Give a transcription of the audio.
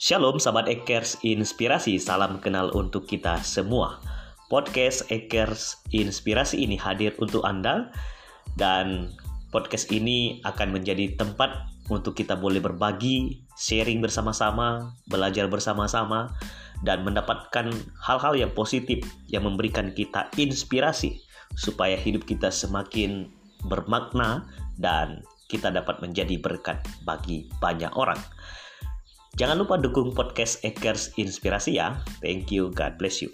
Shalom sahabat Ekers Inspirasi, salam kenal untuk kita semua. Podcast Ekers Inspirasi ini hadir untuk Anda dan podcast ini akan menjadi tempat untuk kita boleh berbagi, sharing bersama-sama, belajar bersama-sama dan mendapatkan hal-hal yang positif yang memberikan kita inspirasi supaya hidup kita semakin bermakna dan kita dapat menjadi berkat bagi banyak orang. Jangan lupa dukung podcast Ekers Inspirasi ya. Thank you, God bless you.